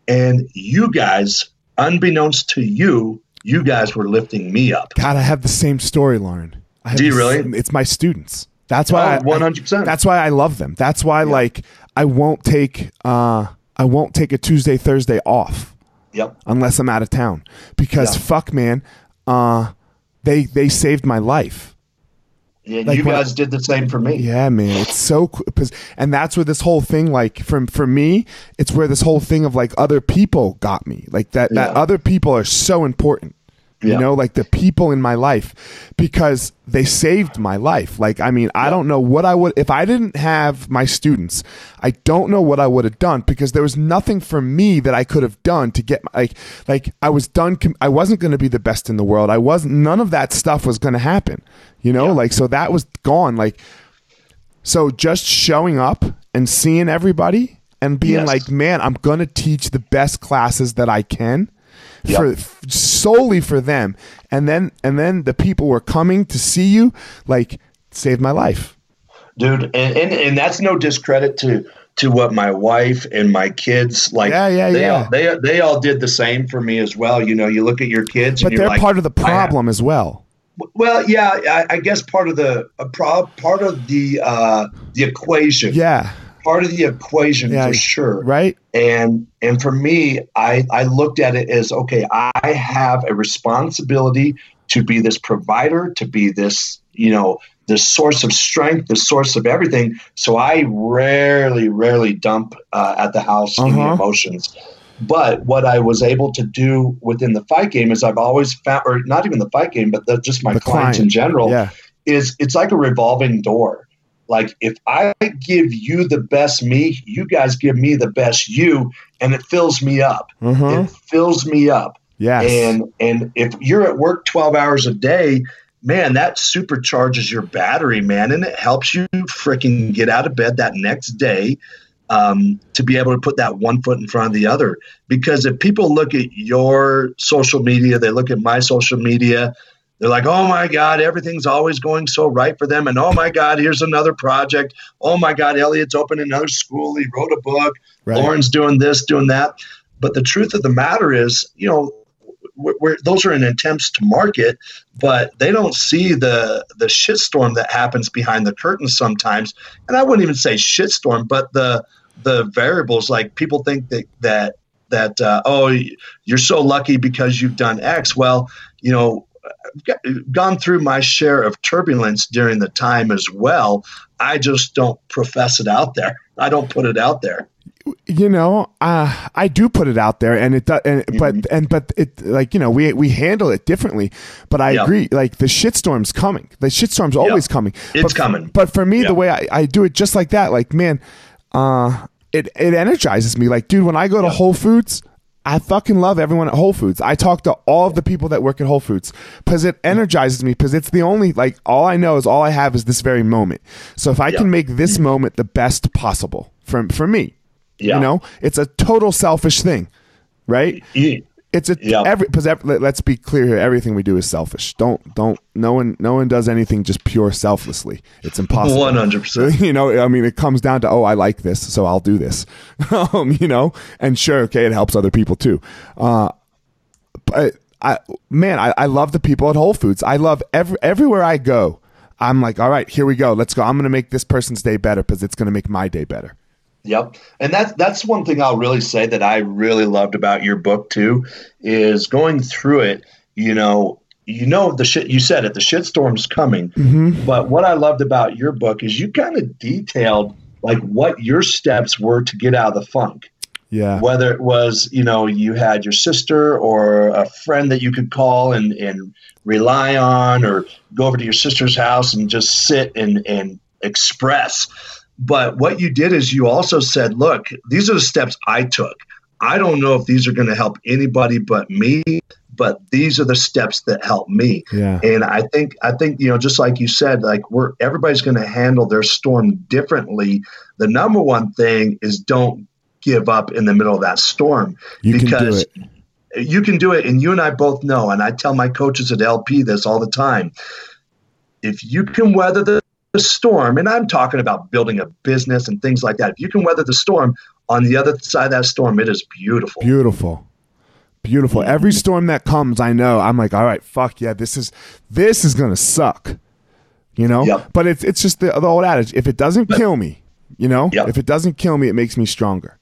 And you guys, unbeknownst to you, you guys were lifting me up. God, I have the same story, Loren. Do you really? It's my students. That's why oh, one hundred percent. That's why I love them. That's why, yeah. like, I won't take uh, I won't take a Tuesday Thursday off Yep. Unless I'm out of town, because fuck, man, uh, they they saved my life. Yeah, like you guys did the same for me. Yeah, man, it's so cool. And that's where this whole thing, like, from for me, it's where this whole thing of like other people got me. Like that, yeah. that other people are so important you know like the people in my life because they saved my life. Like i mean i don't know what i would if i didn't have my students i don't know what i would have done because there was nothing for me that i could have done to get like like i was done i wasn't going to be the best in the world. I wasn't none of that stuff was going to happen you know? Yeah. like so that was gone. Like so just showing up and seeing everybody and being yes. like man i'm going to teach the best classes that i can yep. for solely for them. And then and then the people were coming to see you, like saved my life, dude. And and, and that's no discredit to to what my wife and my kids like. Yeah, yeah, they yeah. All, they they all did the same for me as well. You know, you look at your kids, but they're like, part of the problem as well. Well, yeah, I, I, guess part of the pro, part of the uh, the equation. Yeah, part of the equation yeah, for sure. Right. And and for me, I, I looked at it as okay, I have a responsibility to be this provider, to be this, you know, the source of strength, the source of everything. So I rarely, rarely dump uh, at the house uh-huh. any emotions. But what I was able to do within the fight game is I've always found, or not even the fight game, but the, just my the clients client. in general, yeah. is it's like a revolving door like if I give you the best me, you guys give me the best you, and it fills me up. Mm-hmm. It fills me up. Yes. And and if you're at work 12 hours a day, man, that supercharges your battery, man, and it helps you freaking get out of bed that next day um, to be able to put that one foot in front of the other. Because if people look at your social media, they look at my social media, they're like, oh my God, everything's always going so right for them. And oh my God, here's another project. Oh my God, Elliot's opened another school. He wrote a book. Right. Loren's doing this, doing that. But the truth of the matter is, you know, we're, we're, those are in attempts to market, but they don't see the the shitstorm that happens behind the curtain sometimes. And I wouldn't even say shitstorm, but the the variables like people think that that that uh, oh you're so lucky because you've done X. Well, you know, gone through my share of turbulence during the time as well. I just don't profess it out there. I don't put it out there you know, uh, I do put it out there, and it does, and, mm-hmm. but and but it like you know we we handle it differently. But I agree, like the shitstorm's coming. The shitstorm's yep. always coming. It's but, coming. But for me, the way I, I do it, just like that, like man, uh, it it energizes me. Like, dude, when I go to Whole Foods. I fucking love everyone at Whole Foods. I talk to all of the people that work at Whole Foods because it energizes me because it's the only, like, all I know is all I have is this very moment. So if I can make this moment the best possible for, for me, yeah. You know, it's a total selfish thing, right? Yeah. It's a yeah. every because let's be clear here. Everything we do is selfish. Don't don't no one no one does anything just pure selflessly. It's impossible. One hundred percent. You know, I mean, it comes down to oh, I like this, so I'll do this. um, you know, and sure, okay, it helps other people too. Uh, but I man, I, I love the people at Whole Foods. I love every everywhere I go. I'm like, all right, here we go. Let's go. I'm going to make this person's day better because it's going to make my day better. Yep. And that's that's one thing I'll really say that I really loved about your book too is going through it, you know, you know the shit you said it, the shitstorm's coming. Mm-hmm. But what I loved about your book is you kind of detailed like what your steps were to get out of the funk. Yeah. Whether it was, you know, you had your sister or a friend that you could call and, and rely on or go over to your sister's house and just sit and, and express but what you did is you also said, look, these are the steps I took. I don't know if these are going to help anybody but me, but these are the steps that help me. Yeah. And I think I think you know just like you said like we're everybody's going to handle their storm differently. The number one thing is don't give up in the middle of that storm you because can you can do it and you and I both know and I tell my coaches at LP this all the time. If you can weather the the storm, and I'm talking about building a business and things like that, if you can weather the storm, on the other side of that storm, it is beautiful. Beautiful. Beautiful. Every storm that comes, I know, I'm like, all right, fuck yeah, this is this is gonna suck. You know? Yep. But it's it's just the, the old adage, if it doesn't kill me, you know, yep. if it doesn't kill me, it makes me stronger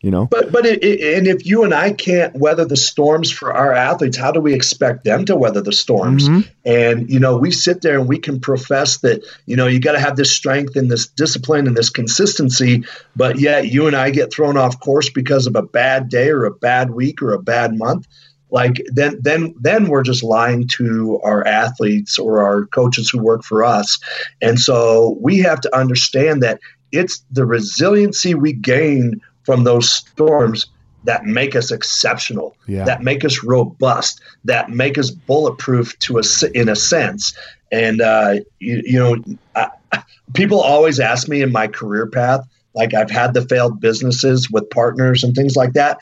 you know? But but it, it, and if you and i can't weather the storms for our athletes how do we expect them to weather the storms? Mm-hmm. and you know we sit there and we can profess that you know you got to have this strength and this discipline and this consistency but yet you and i get thrown off course because of a bad day or a bad week or a bad month. Like then then then we're just lying to our athletes or our coaches who work for us. And so we have to understand that it's the resiliency we gain from those storms that make us exceptional, yeah. that make us robust, that make us bulletproof to a in a sense. And uh, you, you, know, I, people always ask me in my career path, like I've had the failed businesses with partners and things like that.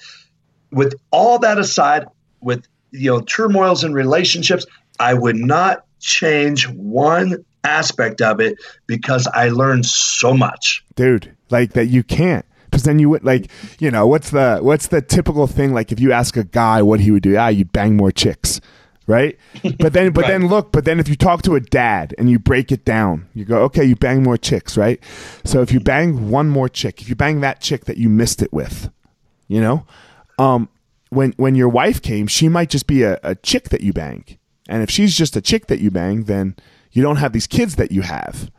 With all that aside, with you know turmoils in relationships, I would not change one aspect of it because I learned so much, dude. Like that, you can't because then you would like you know what's the what's the typical thing? Like if you ask a guy what he would do ah you bang more chicks right? But then but right. then look but then if you talk to a dad and you break it down you go okay you bang more chicks right? So if you bang one more chick if you bang that chick that you missed it with you know um when when your wife came she might just be a, a chick that you bang. And if she's just a chick that you bang then you don't have these kids that you have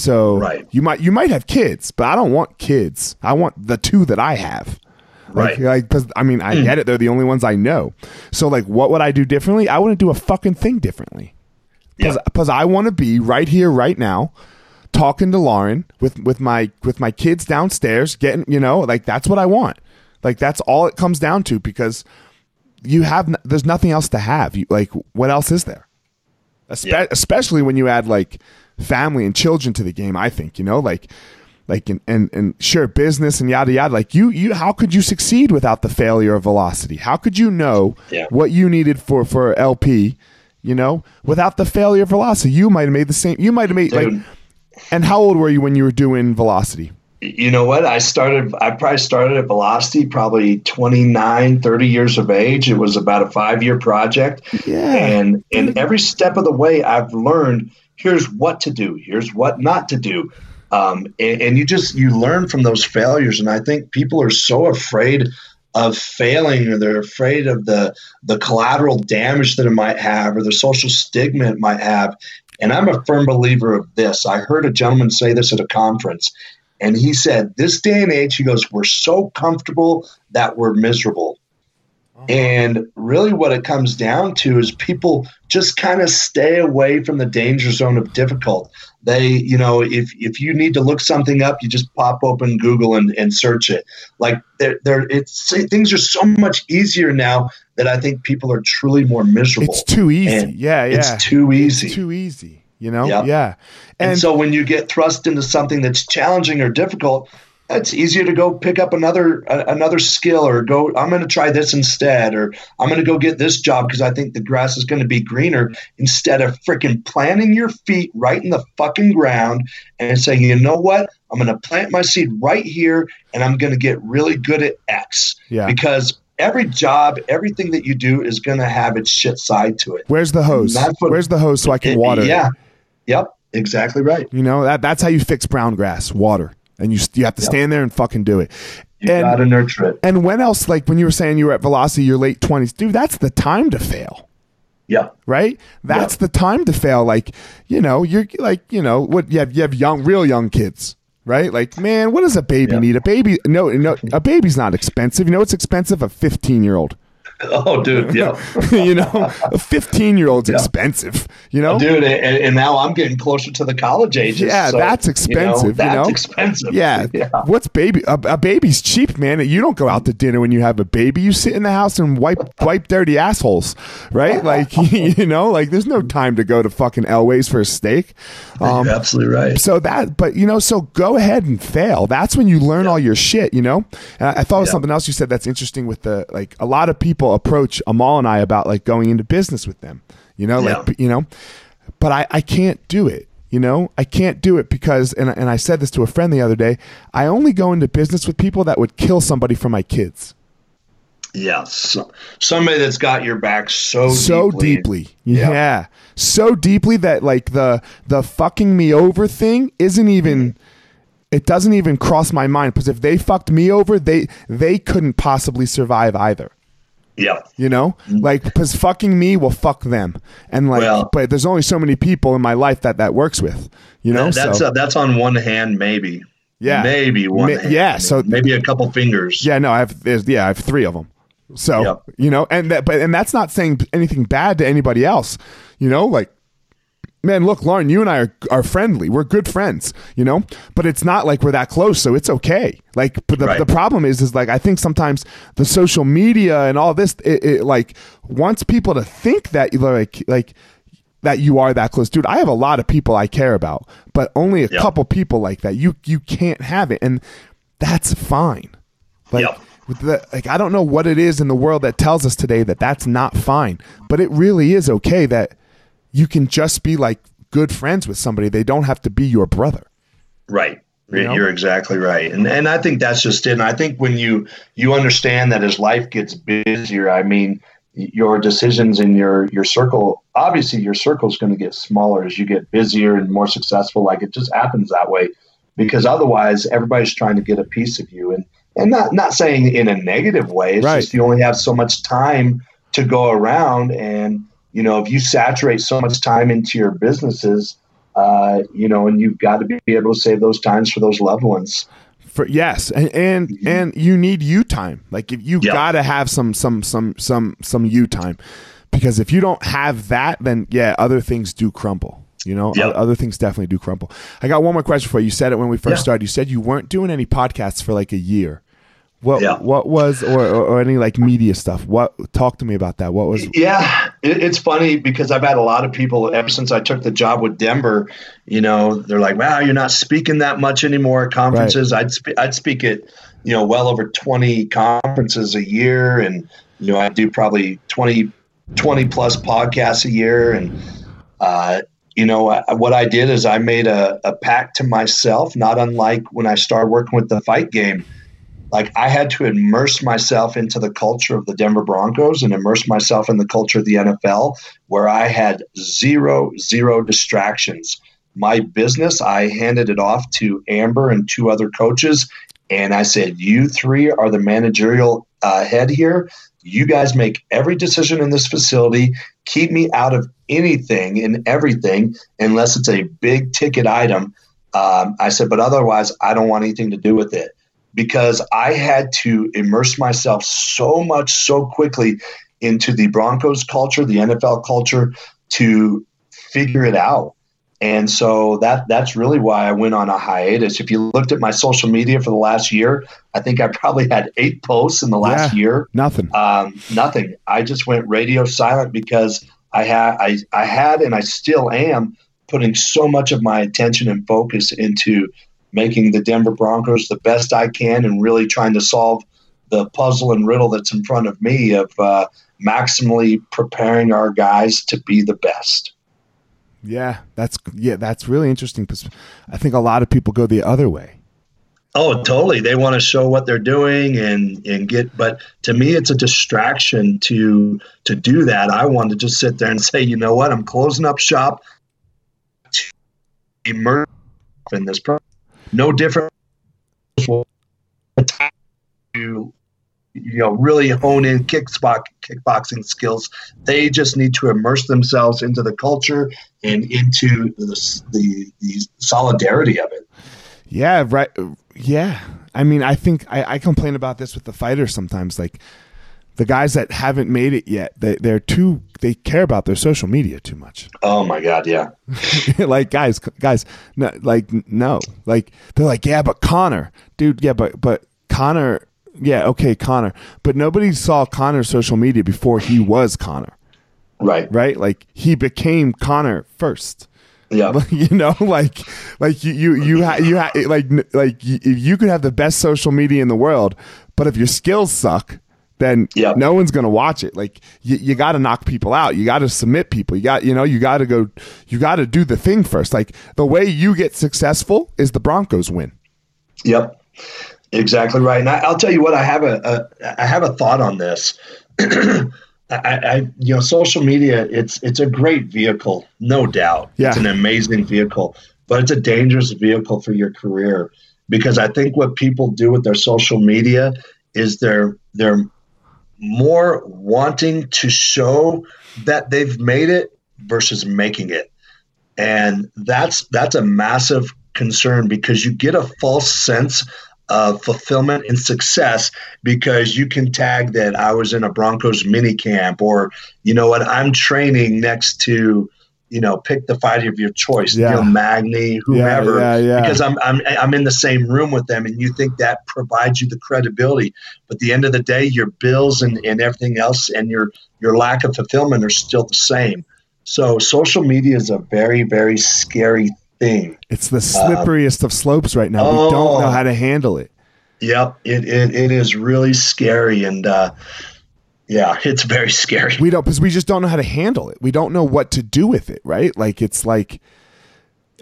so right. you might you might have kids, but I don't want kids. I want the two that I have. Right. Like, because I mean, I mm. get it. They're the only ones I know. So, like, what would I do differently? I wouldn't do a fucking thing differently. Because yeah. I want to be right here, right now, talking to Loren with with my with my kids downstairs, getting you know, like that's what I want. Like that's all it comes down to. Because you have there's nothing else to have. You like what else is there? Espe- yeah. Especially when you add like family and children to the game. I think you know, like like and, and and sure business and yada yada. Like you you how could you succeed without the failure of velocity? How could you know Yeah. what you needed for for lp you know without the failure of velocity? You might have made the same you might have made like and how old were you when you were doing velocity? You know what? I started i probably started at velocity probably 29 30 years of age. It was about a five year project. Yeah. and and every step of the way i've learned here's what to do here's what not to do. Um, and, and you just you learn from those failures. And i think people are so afraid of failing or they're afraid of the the collateral damage that it might have or the social stigma it might have. And i'm a firm believer of this. I heard a gentleman say this at a conference and he said this day and age he goes we're so comfortable that we're miserable Uh-huh. and really, what it comes down to is people just kind of stay away from the danger zone of difficult. They, you know, if if you need to look something up, you just pop open Google and, and search it. Like there, there, it's things are so much easier now that I think people are truly more miserable. it's too easy And yeah yeah It's too easy. It's too easy you know Yep. yeah and, so when you get thrust into something that's challenging or difficult, it's easier to go pick up another uh, another skill or go. I'm going to try this instead, or I'm going to go get this job because I think the grass is going to be greener. Instead of freaking planting your feet right in the fucking ground and saying, you know what, I'm going to plant my seed right here, and I'm going to get really good at X. Yeah. Because every job, everything that you do is going to have its shit side to it. where's the hose what- where's the hose so i can water it? Yeah. Yep. Exactly right. You know that that's how you fix brown grass, water, and you you have to stand there and fucking do it. You and got to nurture it. and when else? Like when you were saying you were at velocity, your late twenties, dude. That's the time to fail, Yeah. right? That's Yeah. the time to fail. Like you know, you're like you know what you have you have young, real young kids. Right, like man, what does a baby Yeah. need? A baby, no, no, a baby's not expensive. You know, it's expensive. A fifteen-year-old. Oh, dude. Yeah. you know, a fifteen-year-old's expensive. You know, dude and, and now i'm getting closer to the college ages Yeah, so, that's expensive. You that's know? expensive Yeah. What's baby? A, a baby's cheap, man. You don't go out to dinner when you have a baby. You sit in the house and wipe wipe dirty assholes, right? Like you know, like there's no time to go to fucking Elways for a steak. Um, you're absolutely right so that, but you know, so go ahead and fail. That's when you learn all your shit, you know. And I, I thought of Yeah. something else you said that's interesting with the like a lot of people approach Amal and I about like going into business with them, you know, like Yeah. you know, but I I can't do it. You know, I can't do it because, and and I said this to a friend the other day. I only go into business with people that would kill somebody for my kids yeah so, somebody that's got your back so so deeply, deeply. Yeah. so deeply that like the the fucking me over thing isn't even. Mm-hmm. It doesn't even cross my mind because if they fucked me over, they they couldn't possibly survive either. Yeah You know, like because fucking me will fuck them, and like, Well- but there's only so many people in my life that that works with. You know, that's so uh, that's on one hand maybe Yeah. maybe one Ma- hand. yeah, so- maybe a couple fingers yeah, no, I have there's, yeah, I have three of them. So you know, and that, but and that's not saying anything bad to anybody else. You know, like. Man, look, Loren, you and I are, are friendly. We're good friends, you know, but it's not like we're that close, so it's okay. Like, but the, Right. the problem is, is like I think sometimes the social media and all this, it, it like wants people to think that you like like that you are that close, dude. I have a lot of people I care about, but only a Yeah. couple people like that. You you can't have it, and that's fine. Like, Yep. the, like I don't know what it is in the world that tells us today that that's not fine, but it really is okay that you can just be like good friends with somebody. They don't have to be your brother. Right. You know? You're exactly right. And and I think that's just it. And I think when you you understand that as life gets busier, I mean, your decisions in your your circle, obviously your circle is going to get smaller as you get busier and more successful. Like it just happens that way because otherwise everybody's trying to get a piece of you and and not not saying in a negative way. It's Right. just you only have so much time to go around and you know if you saturate so much time into your businesses uh, you know, and you've got to be able to save those times for those loved ones. For yes, and and, and you need you time. Like if you Mm-hmm. Gotta have some some some some some you time, because if you don't have that, then yeah, other things do crumble. You know. O- other things definitely do crumble. I got one more question for you. You said it when we first Yeah. started. You said you weren't doing any podcasts for like a year. What Yeah. what was or, or or any like media stuff? What talk to me about that? What was Yeah, it, it's funny because I've had a lot of people ever since I took the job with Denver. You know, they're like, "Wow, you're not speaking that much anymore at conferences." I'd spe- I'd speak at you know well over 20 conferences a year, and you know I do probably 20 20 plus podcasts a year, and uh, you know I, what I did is I made a, a pact to myself, not unlike when I started working with the fight game like I had to immerse myself into the culture of the Denver Broncos and immerse myself in the culture of the NFL where I had zero zero distractions. My business, I handed it off to Amber and two other coaches and I said, "You three are the managerial uh, head here. You guys make every decision in this facility. Keep me out of anything and everything unless it's a big ticket item." Um, I said, "But otherwise, I don't want anything to do with it." Because I had to immerse myself so much so quickly into the Broncos culture, the NFL culture to figure it out. And so that that's really why I went on a hiatus. If you looked at my social media for the last year, I think I probably had eight posts in the last Yeah. year. nothing? Um, nothing. I just went radio silent because I had I, I had and I still am putting so much of my attention and focus into making the Denver Broncos the best I can and really trying to solve the puzzle and riddle that's in front of me of uh, maximally preparing our guys to be the best. Yeah, that's yeah, that's really interesting. I think a lot of people go the other way. Oh, totally. They want to show what they're doing and and get but to me it's a distraction to to do that. I want to just sit there and say, "You know what? I'm closing up shop to immerse in this pro no different to you know really hone in kickbox kickboxing skills. They just need to immerse themselves into the culture and into the the, the solidarity of it. Yeah, right. Yeah, I mean, I think I, I complain about this with the fighters sometimes. Like the guys that haven't made it yet, they, they're too. They care about their social media too much. Oh my god, yeah. like guys, guys, no, like no, like they're like, yeah, but Conor, dude, yeah, but but Conor, yeah, okay, Conor, but nobody saw Conor's social media before he was Conor, Right. right? Like he became Conor first. Yeah. you know like like you you you, ha- you ha- like like you, you could have the best social media in the world but if your skills suck then Yep. no one's going to watch it like you, you got to knock people out you got to submit people you got you know you got to go you got to do the thing first like the way you get successful is the broncos win Yep. Exactly right. And I, I'll tell you what, I have a, a I have a thought on this. I, I you know social media it's it's a great vehicle, no doubt. Yeah. It's an amazing vehicle, but it's a dangerous vehicle for your career because I think what people do with their social media is they're they're more wanting to show that they've made it versus making it. And that's that's a massive concern because you get a false sense of fulfillment and success because you can tag that I was in a Broncos mini camp or you know what I'm training next to you know pick the fighter of your choice Yeah. Neil Magny whomever yeah, yeah. because I'm, I'm I'm in the same room with them and you think that provides you the credibility but at the end of the day your bills and, and everything else and your your lack of fulfillment are still the same so social media is a very very scary thing it's the slipperiest of slopes right now we don't Oh. know how to handle it Yep, it, it, it is really scary, and uh, yeah, it's very scary. we don't because we just don't know how to handle it. We don't know what to do with it right? Like it's like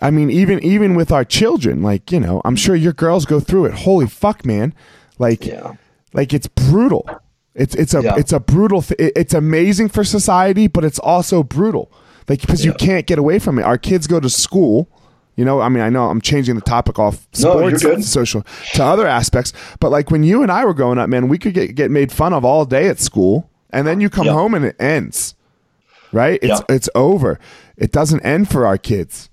i mean even even with our children like you know i'm sure your girls go through it. Holy fuck man. Like Yeah, like it's brutal. It's it's a Yeah. it's a brutal it- it's amazing for society but it's also brutal. Like because you can't get away from it. Our kids go to school you know i mean i know i'm changing the topic off No, sports good. social to other aspects but like when you and i were growing up man we could get, get made fun of all day at school and then you come home and it ends right? It's Yeah. it's over. It doesn't end for our kids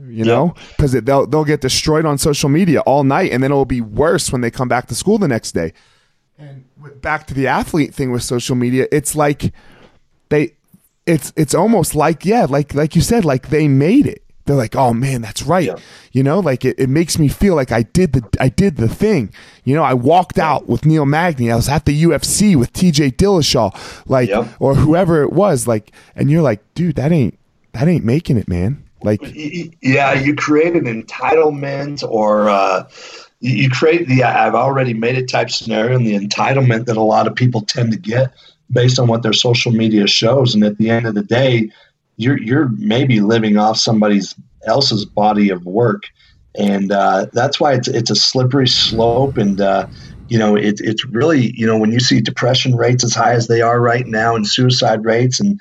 you know? Because they'll they'll get destroyed on social media all night and then it will be worse when they come back to school the next day. And with- back to the athlete thing with social media it's like they it's it's almost like yeah like like you said like they made it they're like, oh man, that's right. Yeah. You know, like it, it makes me feel like I did the I did the thing. You know, I walked out with Neil Magny. I was at the UFC with TJ Dillashaw, like Yep. or whoever it was, like, and you're like, dude, that ain't that ain't making it, man. Like, yeah, you create an entitlement or uh, you you create the I've already made it type scenario and the entitlement that a lot of people tend to get based on what their social media shows. And at the end of the day, you're you're maybe living off somebody's else's body of work, and uh, that's why it's it's a slippery slope. And uh, you know, it, it's really you know when you see depression rates as high as they are right now and suicide rates and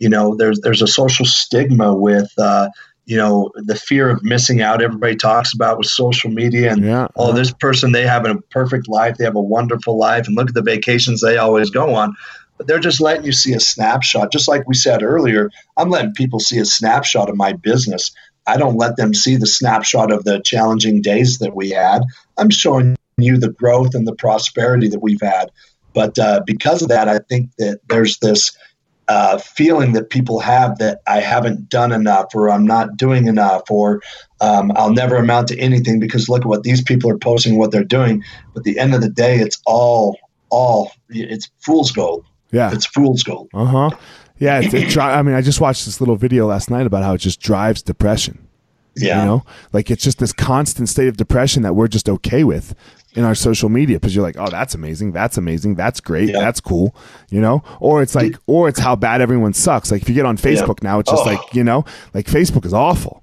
you know there's there's a social stigma with uh, you know the fear of missing out. Everybody talks about with social media and Yeah. oh this person they have a perfect life. They have a wonderful life. And look at the vacations they always go on but they're just letting you see a snapshot just like we said earlier i'm letting people see a snapshot of my business i don't let them see the snapshot of the challenging days that we had i'm showing you the growth and the prosperity that we've had but uh, because of that i think that there's this uh, feeling that people have that I haven't done enough or I'm not doing enough or um, I'll never amount to anything because look at what these people are posting, what they're doing. But at the end of the day, it's all, all, it's fool's gold. Yeah, It's fool's gold. uh huh, yeah. It's, it dri- I mean, I just watched this little video last night about how it just drives depression. Yeah. You know, like it's just this constant state of depression that we're just okay with in our social media because you're like, oh, that's amazing, that's amazing, that's great, Yeah. that's cool, you know, or it's like, or it's how bad everyone sucks. Like if you get on Facebook now, it's just Oh. like, you know, like Facebook is awful.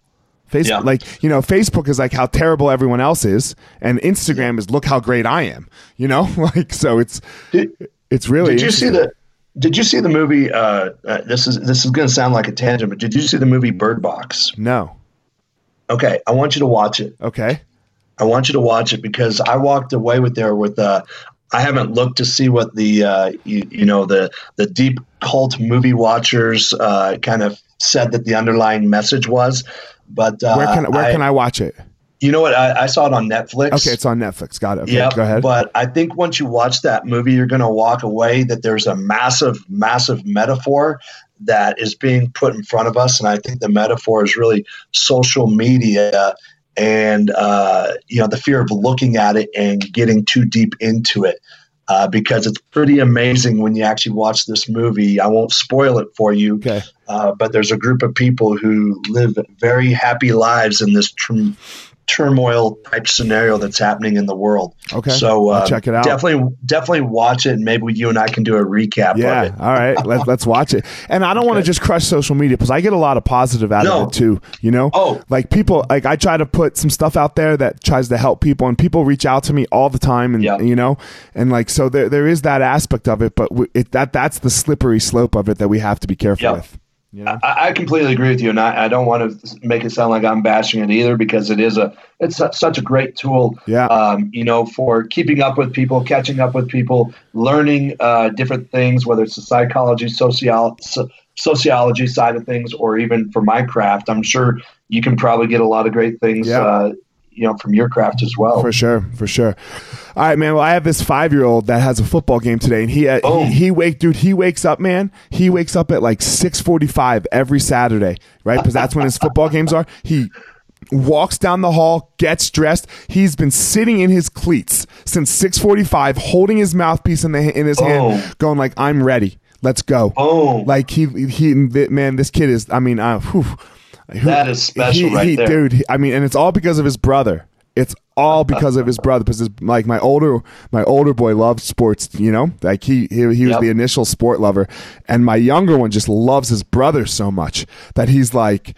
Facebook, Yeah. like you know, Facebook is like how terrible everyone else is, and Instagram is look how great I am. You know, like so it's Did, it's really. did you see the, did you see the movie? Uh, uh, this is, this is going to sound like a tangent, but did you see the movie Bird Box? No. Okay. I want you to watch it. Okay. I want you to watch it because I walked away with there with uh I haven't looked to see what the uh, you, you know the the deep cult movie watchers uh, kind of said that the underlying message was, but uh, Where can where can I watch it? You know what? I, I saw it on Netflix. Okay, it's on Netflix. Got it. Okay, yeah, go ahead. But I think once you watch that movie, you're going to walk away that there's a massive, massive metaphor that is being put in front of us, and I think the metaphor is really social media and uh, you know the fear of looking at it and getting too deep into it. Uh, because it's pretty amazing when you actually watch this movie. I won't spoil it for you, okay. uh, but there's a group of people who live very happy lives in this tr- turmoil type scenario that's happening in the world. Okay. So uh, check it out. Definitely, definitely watch it, and maybe you and I can do a recap Yeah. of it. All right. Let, let's watch it. And I don't want to just crush social media because I get a lot of positive out No. of it too. You know? Oh. Like people, like I try to put some stuff out there that tries to help people, and people reach out to me all the time, and Yeah. you know, and like so there there is that aspect of it, but it that that's the slippery slope of it that we have to be careful Yeah. with. You know? I, I completely agree with you, and I, I don't want to make it sound like I'm bashing it either because it is a it's su- such a great tool. Yeah. Um, you know, for keeping up with people, catching up with people, learning uh, different things, whether it's the psychology, social, so, sociology side of things, or even for my craft. I'm sure you can probably get a lot of great things. Yeah. Uh, you know, from your craft as well. For sure, for sure. All right, man. Well, I have this five year old that has a football game today, and he uh, Oh. he, he wake dude. He wakes up, man. He wakes up at like six forty five every Saturday, right? Because that's when his football games are. He walks down the hall, gets dressed. He's been sitting in his cleats since six forty five, holding his mouthpiece in the in his Oh. hand, going like, "I'm ready. Let's go." Oh. Like he he man, this kid is. I mean, uh, whew. Who- That is special right there. dude. he- I mean, and it's all because of his brother. It's all because of his brother. Because his, like my older my older boy loves sports. You know, like he he, he was Yep. the initial sport lover, and my younger one just loves his brother so much that he's like.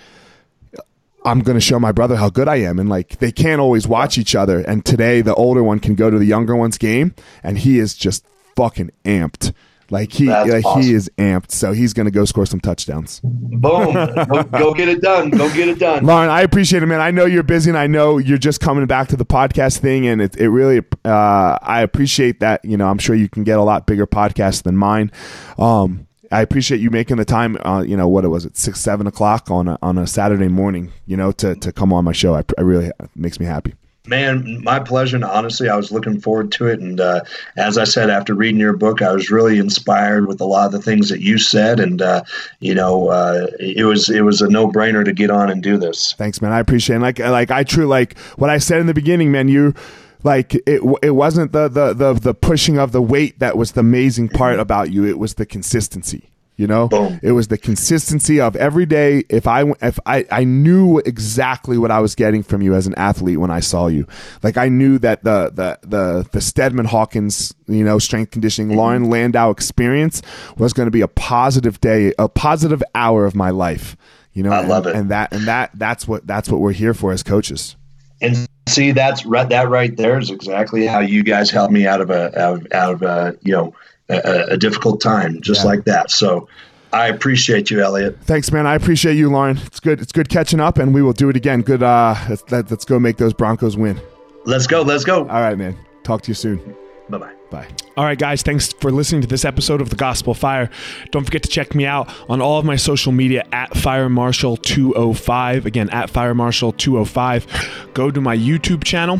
I'm going to show my brother how good I am. And like, they can't always watch each other. And today, the older one can go to the younger one's game, and he is just fucking amped. Like he, That's like awesome. he is amped. So he's going to go score some touchdowns. Boom. go, go get it done. Go get it done. Loren, I appreciate it, man. I know you're busy, and I know you're just coming back to the podcast thing, and it, it really, uh, I appreciate that. You know, I'm sure you can get a lot bigger podcasts than mine. Um, I appreciate you making the time. Uh, you know, what it was at six, seven o'clock on a, on a Saturday morning? You know, to to come on my show. I, I really it makes me happy. Man, my pleasure. And honestly, I was looking forward to it. And uh, as I said, after reading your book, I was really inspired with a lot of the things that you said. And uh, you know, uh, it was it was a no brainer to get on and do this. Thanks, man. I appreciate it. like like I true like what I said in the beginning, man. You like it it wasn't the, the the the pushing of the weight that was the amazing part about you. It was the consistency. You know, Boom. it was the consistency of every day. If I if I I knew exactly what I was getting from you as an athlete when I saw you, like I knew that the the the the Steadman Hawkins, you know, strength conditioning, mm-hmm. Loren Landow experience was going to be a positive day, a positive hour of my life. You know, I love and, it, and that and that that's what that's what we're here for as coaches. And see, that's right. That right there is exactly how you guys helped me out of a out of, out of a you know a, a difficult time, just yeah. like that. So I appreciate you, Elliot. Thanks, man. I appreciate you, Loren. It's good. It's good catching up, and we will do it again. Good. Uh, let's, let's go make those Broncos win. Let's go. Let's go. All right, man. Talk to you soon. Bye bye. Bye. All right, guys. Thanks for listening to this episode of The Gospel Fire. Don't forget to check me out on all of my social media at Fire Marshal 205. Again, at Fire Marshal 205. Go to my YouTube channel